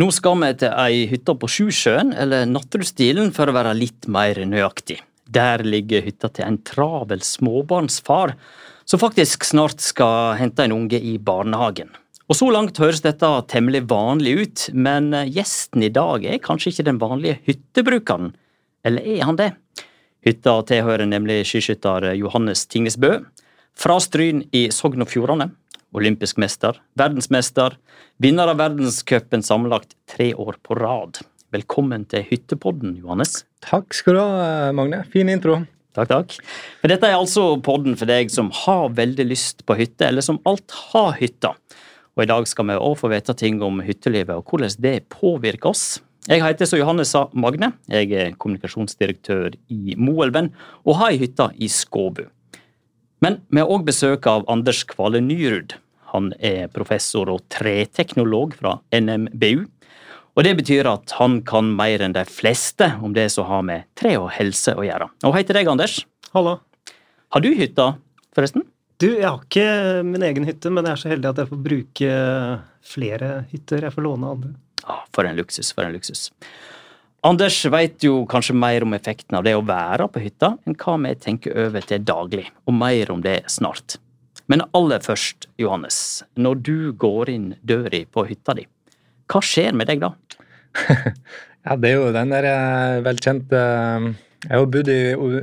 Nå skal vi til ei hytte på Sjusjøen, eller Nattrudstilen for å være litt mer nøyaktig. Der ligger hytta til en travel småbarnsfar, som faktisk snart skal hente en unge i barnehagen. Og Så langt høres dette temmelig vanlig ut, men gjesten i dag er kanskje ikke den vanlige hyttebrukeren. Eller er han det? Hytta tilhører nemlig skiskytter Johannes Tingesbø. Fra Stryn i Sogn og Fjordane olympisk mester, verdensmester, vinner av verdenscupen sammenlagt tre år på rad. Velkommen til Hyttepodden, Johannes. Takk skal du ha, Magne. Fin intro. Takk, takk. For dette er altså podden for deg som har veldig lyst på hytte, eller som alt har hytta. Og i dag skal vi òg få vite ting om hyttelivet og hvordan det påvirker oss. Jeg heter så Johannes sa Magne. Jeg er kommunikasjonsdirektør i Moelven og har ei hytte i Skåbu. Men vi har òg besøk av Anders Kvale Nyrud. Han er professor og treteknolog fra NMBU. Og Det betyr at han kan mer enn de fleste om det som har med tre og helse å gjøre. Og Hei til deg, Anders. Hallo. Har du hytta, forresten? Du, Jeg har ikke min egen hytte, men jeg er så heldig at jeg får bruke flere hytter. Jeg får låne andre. Ah, for en luksus, for en luksus. Anders veit jo kanskje mer om effekten av det å være på hytta enn hva vi tenker over til daglig, og mer om det snart. Men aller først, Johannes, når du går inn døra på hytta di, hva skjer med deg da? ja, det er jo den der eh, velkjente eh, Jeg har bodd i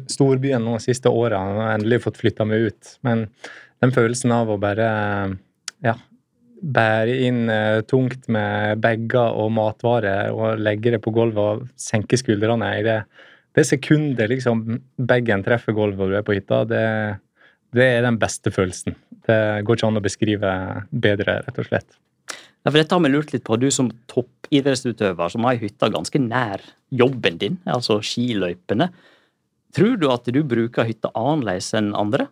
storbyen nå de siste åra og endelig fått flytta meg ut. Men den følelsen av å bare ja, bære inn uh, tungt med bager og matvarer og legge det på gulvet og senke skuldrene i det, det sekundet liksom bagen treffer gulvet og du er på hytta, det, det, er den beste følelsen. Det går ikke an å beskrive bedre, rett og slett. Ja, for Dette har vi lurt litt på. Du som toppidrettsutøver som har ei hytte ganske nær jobben din, altså skiløypene. Tror du at du bruker hytta annerledes enn andre?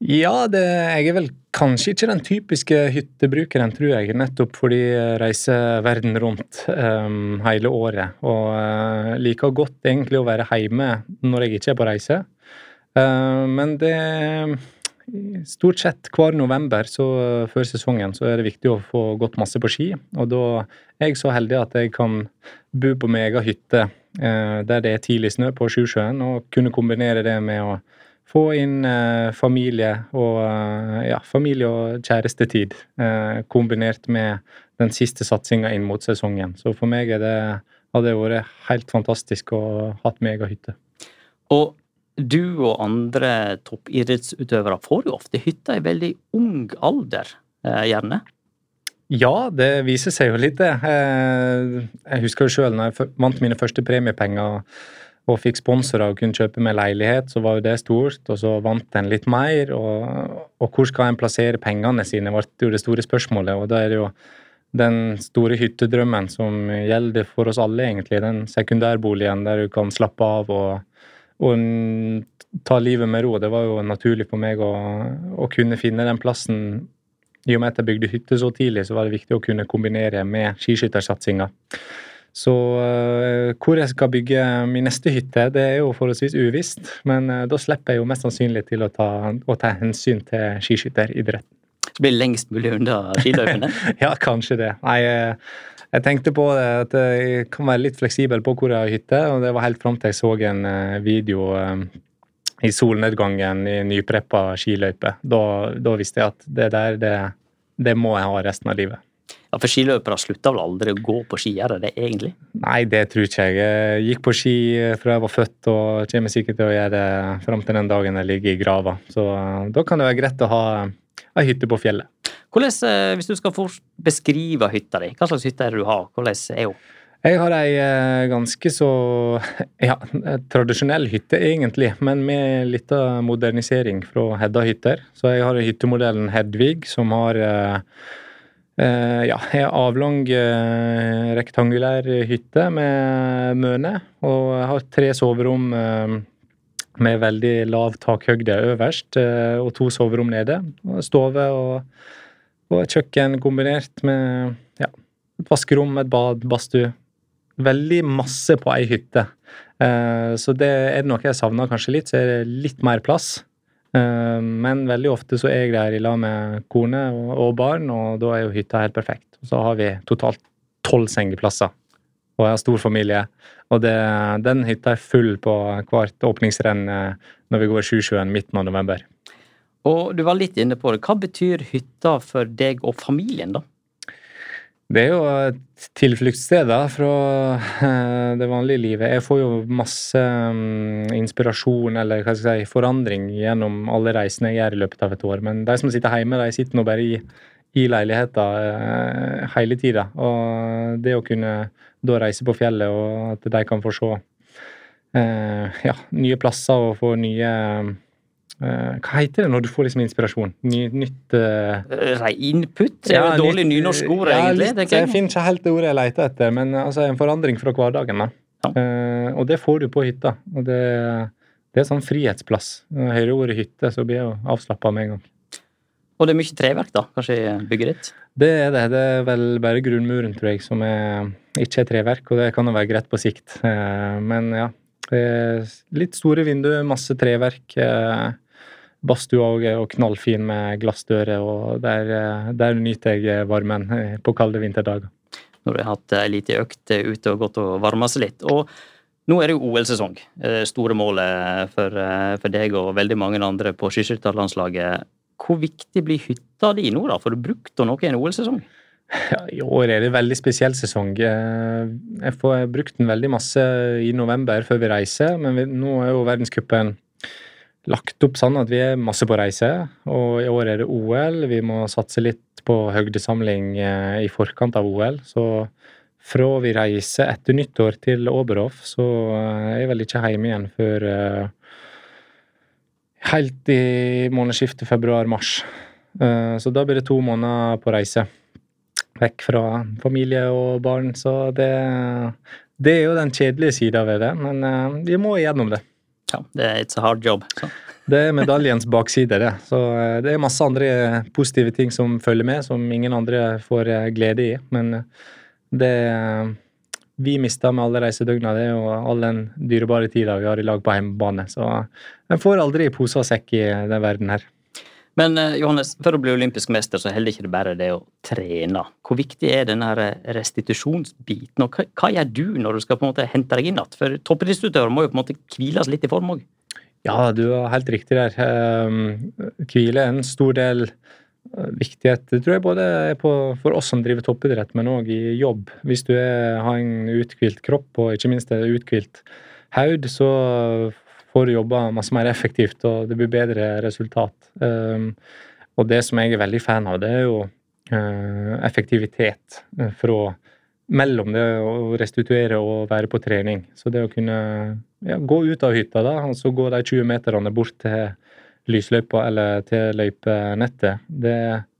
Ja, det, jeg er vel kanskje ikke den typiske hyttebrukeren, tror jeg. Nettopp fordi jeg reiser verden rundt um, hele året. Og uh, liker godt egentlig å være hjemme når jeg ikke er på reise. Uh, men det Stort sett hver november så, før sesongen så er det viktig å få gått masse på ski. Og da er jeg så heldig at jeg kan bo på min egen hytte uh, der det er tidlig snø på Sjusjøen, og kunne kombinere det med å få inn eh, familie og eh, ja, familie og kjærestetid eh, kombinert med den siste satsinga inn mot sesongen. Så for meg det, hadde det vært helt fantastisk å ha med egen hytte. Og du og andre toppidrettsutøvere får jo ofte hytte i veldig ung alder, eh, gjerne? Ja, det viser seg jo litt, det. Eh, jeg husker jo sjøl når jeg vant mine første premiepenger og fikk sponsorer og kunne kjøpe meg leilighet, så var jo det stort. Og så vant en litt mer. Og, og hvor skal en plassere pengene sine, ble jo det store spørsmålet. Og da er det jo den store hyttedrømmen som gjelder for oss alle, egentlig. Den sekundærboligen der du kan slappe av og, og ta livet med ro. Det var jo naturlig for meg å, å kunne finne den plassen. I og med at jeg bygde hytte så tidlig, så var det viktig å kunne kombinere med skiskyttersatsinga. Så uh, hvor jeg skal bygge min neste hytte, det er jo forholdsvis uvisst. Men uh, da slipper jeg jo mest sannsynlig til å ta, å ta hensyn til skiskytteridretten. Så blir det lengst mulig unna skiløypene? ja, kanskje det. Nei, uh, jeg tenkte på det, at jeg kan være litt fleksibel på hvor jeg har hytte, og det var helt fram til jeg så en video i solnedgangen i nypreppa skiløype. Da, da visste jeg at det der, det, det må jeg ha resten av livet. Ja, For skiløpere slutta vel aldri å gå på ski, gjør det egentlig? Nei, det tror ikke jeg. Jeg gikk på ski fra jeg var født og kommer sikkert til å gjøre det fram til den dagen jeg ligger i grava. Så eh, da kan det være greit å ha ei hytte på fjellet. Hvordan, eh, Hvis du skal beskrive hytta di, hva slags hytte er det du har? Hvordan er hun? Jeg har ei eh, ganske så ja, tradisjonell hytte, egentlig, men med litt modernisering fra Hedda hytter. Så jeg har hyttemodellen Hedvig, som har Uh, ja, ei avlang, uh, rektangulær hytte med møne. Og jeg har tre soverom uh, med veldig lav takhøyde øverst, og to soverom nede. Og stove og, og, kjøkken kombinert med ja, et vaskerom, et bad, badstue. Veldig masse på ei hytte. så det er noe jeg savner kanskje litt, så er det litt mer plass. Eh, men veldig ofte så er jeg der i lag med kone og barn, og da er jo hytta helt perfekt. Så har vi totalt tolv sengeplasser. Og jeg har stor familie. Og det, den hytta er full på hvert åpningsrenn eh, når vi går Sjusjøen midten av november. Og du var litt inne på det. Hva betyr hytta for deg og familien, da? Det er jo et tilfluktssted da, fra eh, det vanlige livet. Jeg får jo masse um, inspirasjon eller hva skal jeg si, forandring gjennom alle reisene jeg gjør i løpet av et år. Men de som sitter hjemme, de sitter nå bare i, i leiligheten uh, hele tida. Og det å kunne da reise på fjellet, og at de kan få se uh, ja, nye plasser og få nye Uh, hva heter det når du får liksom inspirasjon? Ny, nytt uh... Input? Det er jo dårlig nynorsk-ord, ja, egentlig. Litt, jeg finner ikke helt det ordet jeg leter etter, men altså, en forandring fra hverdagen. da. Ja. Uh, og det får du på hytta. og det, det er sånn frihetsplass. Når jeg hører ordet hytte, så blir jeg avslappa med en gang. Og det er mye treverk, da? Kanskje i bygget ditt? Det er det. Det er vel bare grunnmuren, tror jeg, som er, ikke er treverk, og det kan jo være greit på sikt. Men ja. Litt store vinduer, masse treverk. Badstua òg er knallfin med glassdører, og der, der, nyter jeg varmen på kalde vinterdager. Du har hatt ei lita økt ute og gått og varma seg litt. Og nå er det jo OL-sesong. Store målet for, for, deg og veldig mange andre på skiskytterlandslaget. Hvor viktig blir hytta di nå, da? Får du brukt henne noe i en OL-sesong? Ja, I år er det en veldig spesiell sesong. Jeg får brukt den veldig masse i november før vi reiser, men nå er jo verdenscupen lagt opp sånn at vi er masse på reise. Og i år er det OL. Vi må satse litt på høgdesamling eh, i forkant av OL. Så fra vi reiser etter nyttår til Oberhof, så eh, er jeg vel ikke hjemme igjen før uh, helt i månedsskiftet februar-mars. Så da blir det to måneder på reise. Vekk fra familie og barn. Så det, det er jo den kjedelige sida ved det, men vi må igjennom det. Ja, det er it's a hard job. Så. Det er medaljens bakside, det. Så eh, det er masse andre positive ting som følger med, som ingen andre får eh, glede i. Men eh, det vi mista med alle reisedøgna, det er jo all den dyrebare tida vi har i lag på hjemmebane. Så en får aldri pose og sekk i den verden her. Men Johannes, for å bli olympisk mester så holder ikke det bare det å trene. Hvor viktig er denne restitusjonsbiten, og hva, hva, gjør du når du skal på en måte hente deg inn igjen? For toppidrettsutøvere må jo på en måte hviles litt i form òg. Ja, du har helt riktig der. Hvile er en stor del viktighet. Det tror jeg både er på, for oss som driver toppidrett, men òg i jobb. Hvis du er, har en uthvilt kropp og ikke minst et uthvilt hode, så får jobba masse mer effektivt, og det blir bedre resultat. Um, og det som jeg er veldig fan av, det er jo uh, effektivitet eh, fra mellom det å restituere og være på trening. Så det å kunne ja, gå ut av hytta da, og så gå de 20 meterne bort til lysløypa eller til løypenettet, det,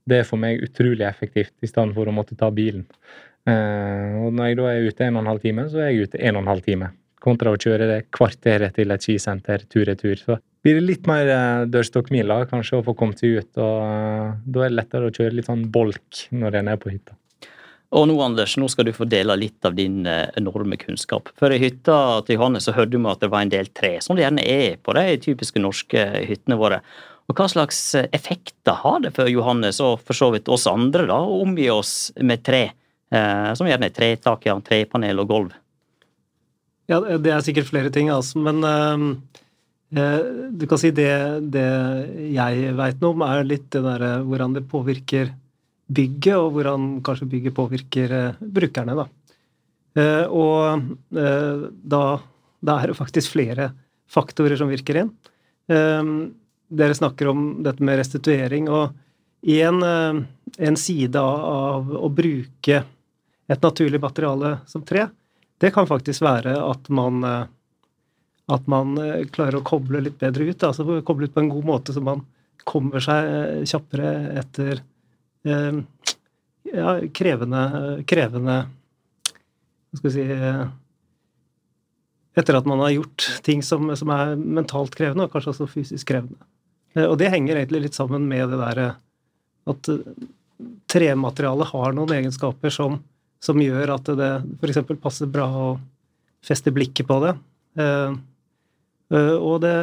det, er for meg utrolig effektivt, i stedet for å måtte ta bilen. Uh, og når jeg da er ute en og en halv time, så er jeg ute en og en halv time kontra å kjøre det kvarteret til et skisenter tur-retur. Så blir det litt mer uh, dørstokkmiler kanskje å få kommet seg ut, og uh, da er det lettere å kjøre litt sånn bolk når en er på hytta. Og nå, Anders, nå skal du få dele litt av din uh, enorme kunnskap. For i hytta til Johannes så hørte vi at det var en del tre, som det gjerne er på de typiske norske hyttene våre. Og Hva slags effekter har det for Johannes, og for så vidt oss andre, da, å omgi oss med tre, som gjerne er tretak, ja, trepanel og gulv? Ja, det er sikkert flere ting, altså. Men uh, du kan si det, det jeg veit noe om, er litt det derre hvordan det påvirker bygget, og hvordan kanskje bygget påvirker uh, brukerne, da. Uh, og da, da, er det faktisk flere faktorer som virker inn. dere snakker om dette med restituering, og en, en side av å bruke et naturlig materiale som tre, det kan faktisk være at man, eh, at man eh, klarer å koble litt bedre ut. altså Koble ut på en god måte, så man kommer seg eh, kjappere etter ja, krevende, krevende Hva skal vi si Etter at man har gjort ting som, som, er mentalt krevende, og kanskje også fysisk krevende. Og det henger egentlig litt sammen med det derre at trematerialet har noen egenskaper som som gjør at det f.eks. passer bra å feste blikket på det. Eh, eh, og det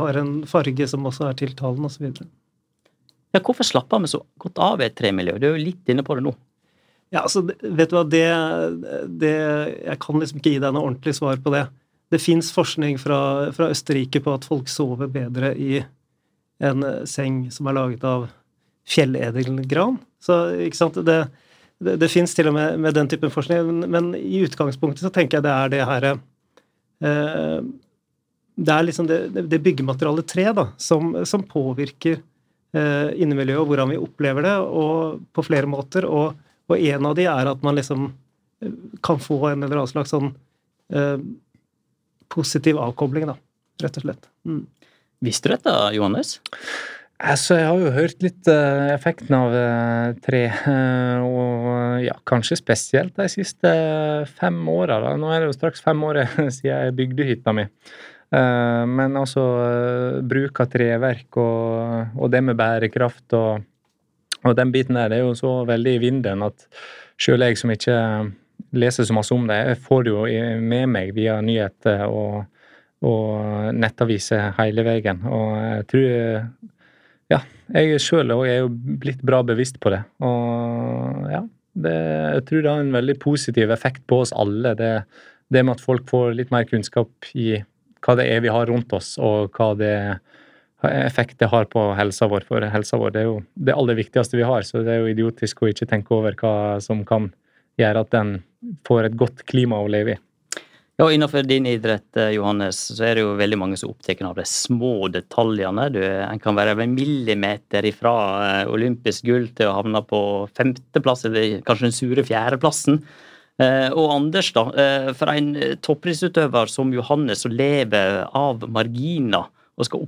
har en farge som også er tiltalende, osv. Ja, hvorfor slapper vi så godt av i et tremiljø? Du er jo litt inne på det nå. Ja, altså, vet du hva, det, det Jeg kan liksom ikke gi deg noe ordentlig svar på det. Det fins forskning fra, fra, Østerrike på at folk sover bedre i en seng som er laget av fjelledelgran. Så ikke sant, det, det, det fins til og med med den typen forskning, men, men, i utgangspunktet så tenker jeg det er det her eh, Det er liksom det, det byggematerialet tre da, som, som påvirker eh, innemiljøet og hvordan vi opplever det, og på flere måter. Og, og en av de er at man liksom eh, kan få en eller annen slags sånn eh, positiv avkobling, da, rett og slett. Mm. Visste du dette, Johannes? Altså, jeg har jo hørt litt uh, effekten av uh, tre, uh, og ja, kanskje spesielt de siste fem åra. Nå er det jo straks fem år siden jeg bygde hytta mi. men altså, bruk av treverk og, og, det med bærekraft og, og den biten der, det er jo så veldig i vinden at sjøl jeg som ikke leser så masse om det, jeg får det jo med meg via nyheter og, og nettaviser hele veien. Og jeg tror ja, jeg sjøl er jo blitt bra bevisst på det. Og ja, det, jeg tror det har en veldig positiv effekt på oss alle. Det, det, med at folk får litt mer kunnskap i hva det er vi har rundt oss, og hva det effekt det har på helsa vår. For helsa vår det er jo det aller viktigste vi har, så det er jo idiotisk å ikke tenke over hva som kan gjøre at den får et godt klima å leve i. Ja, Innenfor din idrett eh, Johannes, så er det jo veldig mange som er opptatt av de små detaljene. Du, en kan være en millimeter ifra eh, olympisk gull til å havne på femteplass, eller kanskje den sure fjerdeplassen. Eh, og Anders, da, for en toppidrettsutøver som Johannes, som lever av marginer og skal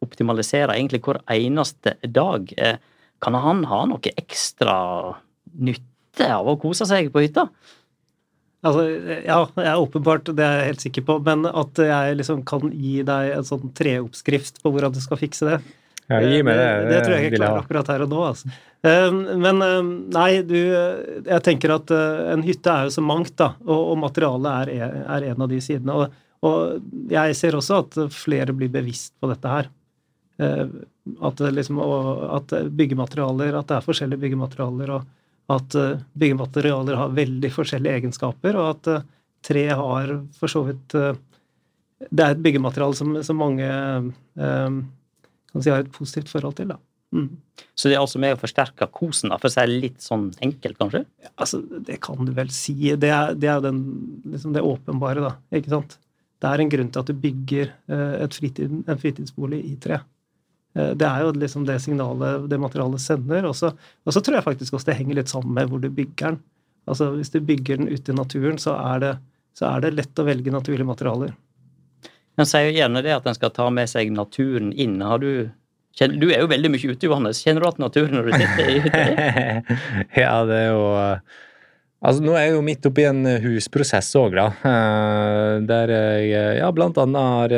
optimalisere egentlig hver eneste dag, kan han ha noe ekstra nytte av å kose seg på hytta? Altså, ja, jeg er åpenbart, det er jeg helt sikker på, men at jeg liksom kan gi deg en sånn treoppskrift på hvordan du skal fikse det ja, gi meg det. Det, det tror jeg ikke jeg klarer akkurat her og nå. altså. Ehm, men ehm, nei, du Jeg tenker at eh, en hytte er jo så mangt, da, og, og materialet er, er, en av de sidene. Og, og, jeg ser også at flere blir bevisst på dette her. At, liksom, at byggematerialer, at det er forskjellige byggematerialer. og at eh, byggematerialer har veldig forskjellige egenskaper, og at eh, tre har for så vidt eh, Det er et byggemateriale som, som mange kan si har et positivt forhold til. da. Mm. Så det er altså med å forsterke kosen, for å si det litt sånn enkelt, kanskje? Ja, altså, Det kan du vel si. Det er, det er den, liksom det åpenbare, da. ikke sant? Det er en grunn til at du bygger fritid, en fritidsbolig i tre. Eh, det er jo liksom det signalet det materialet sender. Og så, tror jeg faktisk også det henger litt sammen med hvor du bygger den. Altså Hvis du bygger den ute i naturen, så er det, så er det lett å velge naturlige materialer. En sier jo gjerne det at en skal ta med seg naturen inn. Har du du er jo veldig mye ute, Johannes. Kjenner du at naturen når du sitter i hytta ja, det er jo Altså, Nå er jeg jo midt oppi en husprosess òg, da. Eh, der jeg ja, blant annet har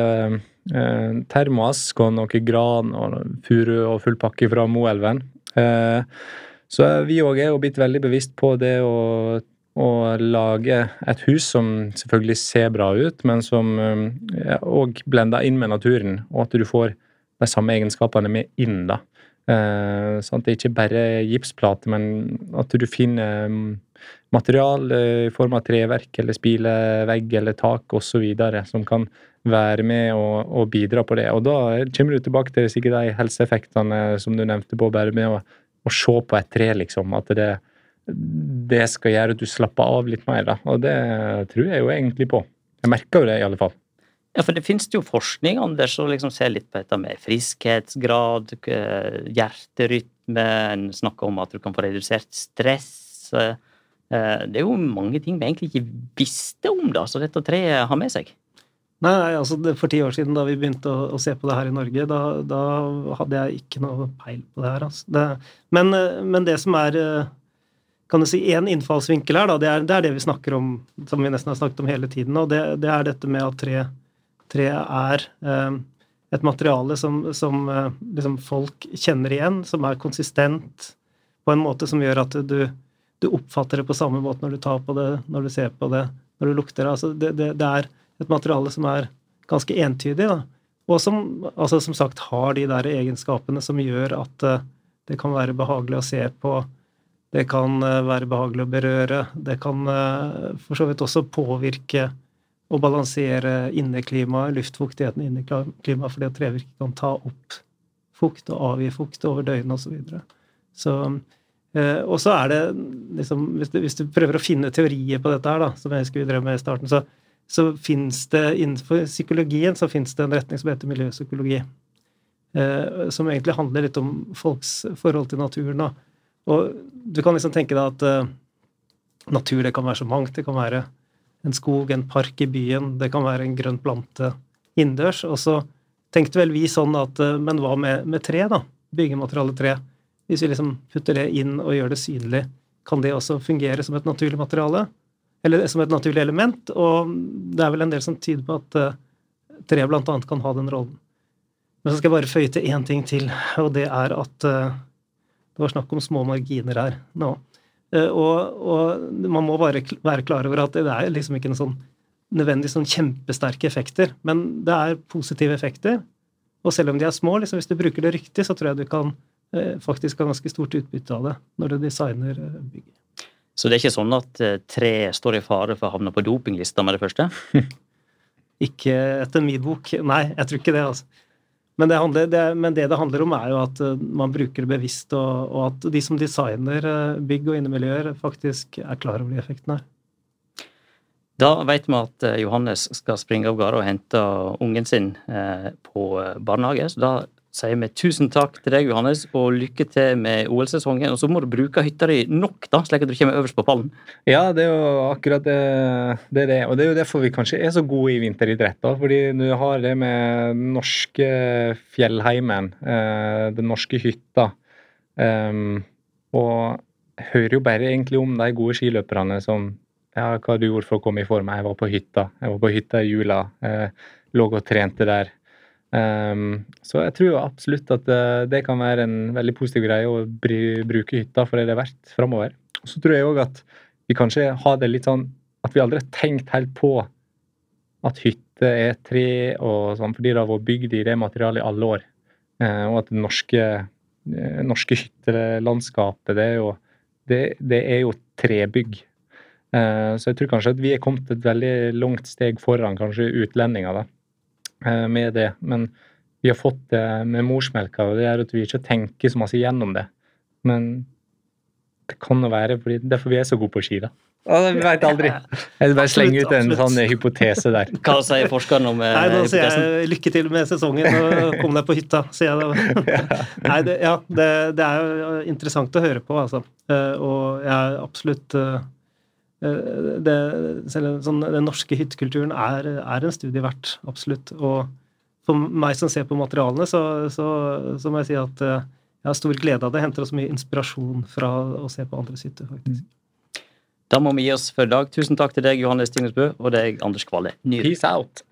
Eh, termoask og noe gran og furu og full pakke fra Moelven. Eh, så vi òg er jo blitt veldig bevisst på det å, å, lage et hus som selvfølgelig ser bra ut, men som òg eh, blender inn med naturen, og at du får de samme egenskapene med inn. da. Eh, sånn at det ikke bare gipsplate, men at du finner material i form av treverk eller spilevegg eller tak osv. som kan være med og, og, bidra på det. Og da kommer du tilbake til sikkert de helseeffektene som du nevnte på, bare med å, å se på et tre, liksom. At det, det, skal gjøre at du slapper av litt mer, da. Og det tror jeg jo egentlig på. Jeg merker jo det, i alle fall. Ja, for det finnes jo forskning, Anders, som liksom ser litt på dette med friskhetsgrad, hjerterytme, en snakker om at du kan få redusert stress. Eh, det er jo mange ting vi egentlig ikke visste om, da, så dette treet har med seg. Nei, altså For ti år siden, da vi begynte å, å se på det her i Norge, da, da, hadde jeg ikke noe peil på det her. Altså. Det, men, men, det som er kan du si, én innfallsvinkel her, da, det er, det er, det vi snakker om, som vi nesten har snakket om hele tiden. og Det, det er dette med at tre, tre er eh, et materiale som, som eh, liksom folk kjenner igjen, som er konsistent på en måte som gjør at du, du, oppfatter det på samme måte når du tar på det, når du ser på det, når du lukter. Altså det, det, det er et materiale som er ganske entydig, da. og som altså, som sagt har de der egenskapene som gjør at uh, det kan være behagelig å se på Det kan være behagelig å berøre. Det kan for så vidt også påvirke og balansere inneklimaet, luftfuktigheten i inneklimaet, fordi at trevirke kan ta opp fukt og avgi fukt over døgnet osv. Så, videre. og så er det liksom hvis du, hvis du, prøver å finne teorier på dette her, da, som jeg husker vi drev med i starten, så, så fins det innenfor psykologien så finnes det en retning som heter miljøpsykologi. Eh, som egentlig handler litt om folks forhold til naturen. Og, Og du kan liksom tenke deg at eh, natur det kan være så mangt. Det kan være en skog, en park i byen, det kan være en grønn plante innendørs. Og så tenkte vel vi sånn at eh, Men hva med, med tre, da? Byggemateriale tre. Hvis vi liksom putter det inn og gjør det synlig, kan det også fungere som et naturlig materiale? Eller som et naturlig element? Og det er vel en del som tyder på at uh, tre annet kan ha den rollen. Men så skal jeg bare føye til én ting til, og det er at uh, det var snakk om små marginer her nå. Uh, og, og, man må bare være klar over at det er liksom ikke en sånn nødvendig sånn kjempesterke effekter, men det er positive effekter. Og selv om de er små, liksom, hvis du bruker det riktig, så tror jeg du kan faktisk ha ganske stort utbytte av det når du designer. Så det er ikke sånn at tre står i fare for å havne på dopinglista med det første? ikke etter min bok. Nei, jeg tror ikke det, altså. Men det, handler, det, men det, det handler om, er jo at eh, man bruker det bevisst, og, og at de som designer eh, bygg og innemiljøer, faktisk er klar over de effektene. Da vet vi at eh, Johannes skal springe av gårde og hente ungen sin på barnehage. Så da sier vi tusen takk til deg, Johannes, og lykke til med OL-sesongen. Og så må du bruke hytta di nok, da, slik at du kommer øverst på pallen. Ja, det er jo akkurat det det, er det. Og det er jo derfor vi kanskje er så gode i vinteridrett. da, fordi du har det med den norske fjellheimen, eh, den norske hytta. Um, og jeg hører jo bare egentlig om de gode skiløperne som ja, hva du gjorde for å komme i form. Jeg var på hytta. Jeg var på hytta i jula. Eh, lå og trente der. Um, så jeg tror absolutt at uh, det kan være en veldig positiv greie å bruke hytta for det det er verdt framover. Så tror jeg òg at vi kanskje har det litt sånn at vi aldri har tenkt helt på at hytte er tre og sånn, fordi det har vært bygd i det materialet i alle år. Uh, og at det norske, uh, norske hyttelandskapet, det er jo, det, det er jo trebygg. så jeg tror kanskje at vi er kommet et veldig langt steg foran kanskje utlendinger. da Eh, med det. Men vi har fått det med morsmelka, og det gjør at vi ikke tenker så masse gjennom det. Men det kan jo være fordi derfor vi er så gode på ski, da. Vi veit aldri. Jeg bare slenger ut en sånn hypotese der. Hva sier forskeren om eh, Nei, Da sier jeg lykke til med sesongen og kom deg på hytta, sier jeg da. Nei, det, ja, det, det, er jo interessant å høre på, altså. Eh, og jeg er absolutt Eh, selv sånn, den norske hyttekulturen er, er, en studie verdt, absolutt. Og for meg som ser på materialene, så, så, så, må jeg si at eh, jeg har stor glede av det. Henter også mye inspirasjon fra å se på andres hytter, faktisk. Da må vi gi oss for i dag. Tusen takk til deg, Johannes Tingnesbø, og deg, Anders Kvale. Peace out.